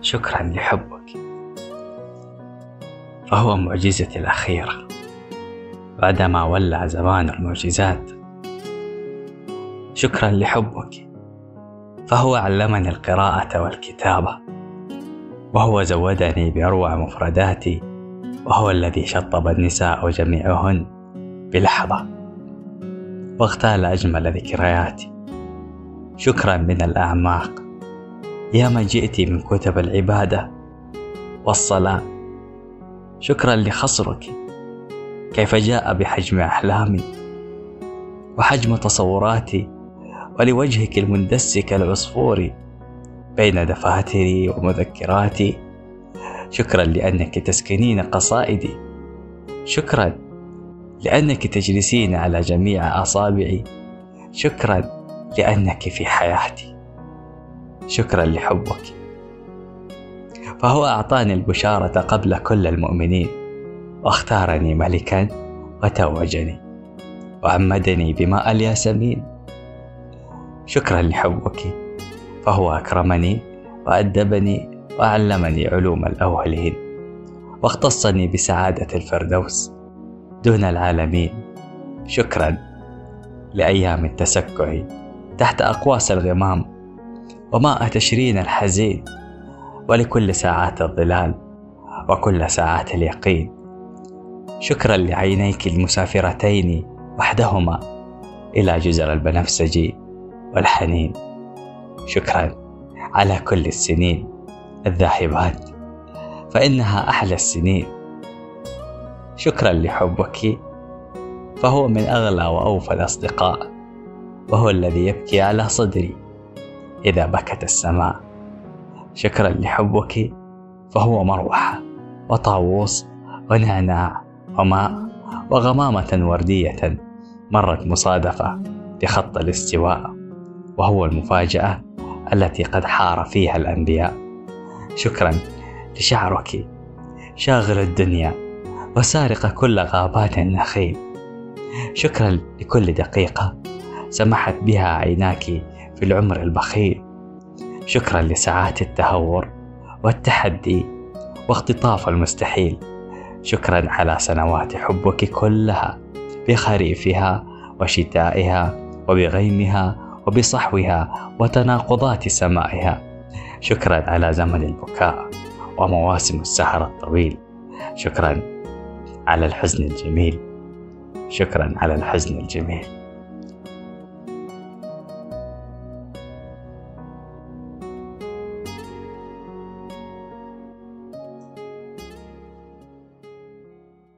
شكرا لحبك. فهو معجزتي الأخيرة. بعدما ولع زمان المعجزات. شكرا لحبك. فهو علمني القراءة والكتابة. وهو زودني بأروع مفرداتي. وهو الذي شطب النساء جميعهن بلحظة. واغتال أجمل ذكرياتي. شكرا من الأعماق. يا من جئت من كتب العبادة والصلاة. شكرا لخصرك. كيف جاء بحجم أحلامي وحجم تصوراتي ولوجهك المندس كالعصفور بين دفاتري ومذكراتي. شكرا لأنك تسكنين قصائدي. شكرا لأنك تجلسين على جميع أصابعي. شكرا لأنك في حياتي. شكرا لحبك. فهو أعطاني البشارة قبل كل المؤمنين واختارني ملكا وتوجني وعمدني بماء الياسمين. شكرا لحبك فهو أكرمني وأدبني وعلمني علوم الأولين واختصني بسعادة الفردوس دون العالمين. شكرا لأيام التسكع تحت أقواس الغمام وماء تشرين الحزين ولكل ساعات الظلال وكل ساعات اليقين. شكرا لعينيك المسافرتين وحدهما إلى جزر البنفسجي والحنين. شكرا على كل السنين الذاهبات فإنها أحلى السنين. شكرا لحبك فهو من أغلى وأوفى الأصدقاء وهو الذي يبكي على صدري. إذا بكت السماء. شكرا لحبك فهو مروحة وطاووس ونعناع وماء وغمامة وردية مرت مصادفة بخط الاستواء وهو المفاجأة التي قد حار فيها الأنبياء. شكرا لشعرك شاغل الدنيا وسارق كل غابات النخيل. شكرا لكل دقيقة سمحت بها عيناك في العمر البخيل. شكرا لساعات التهور والتحدي واختطاف المستحيل. شكرا على سنوات حبك كلها بخريفها وشتائها وبغيمها وبصحوها وتناقضات سمائها. شكرا على زمن البكاء ومواسم السهر الطويل. شكرا على الحزن الجميل. شكرا على الحزن الجميل.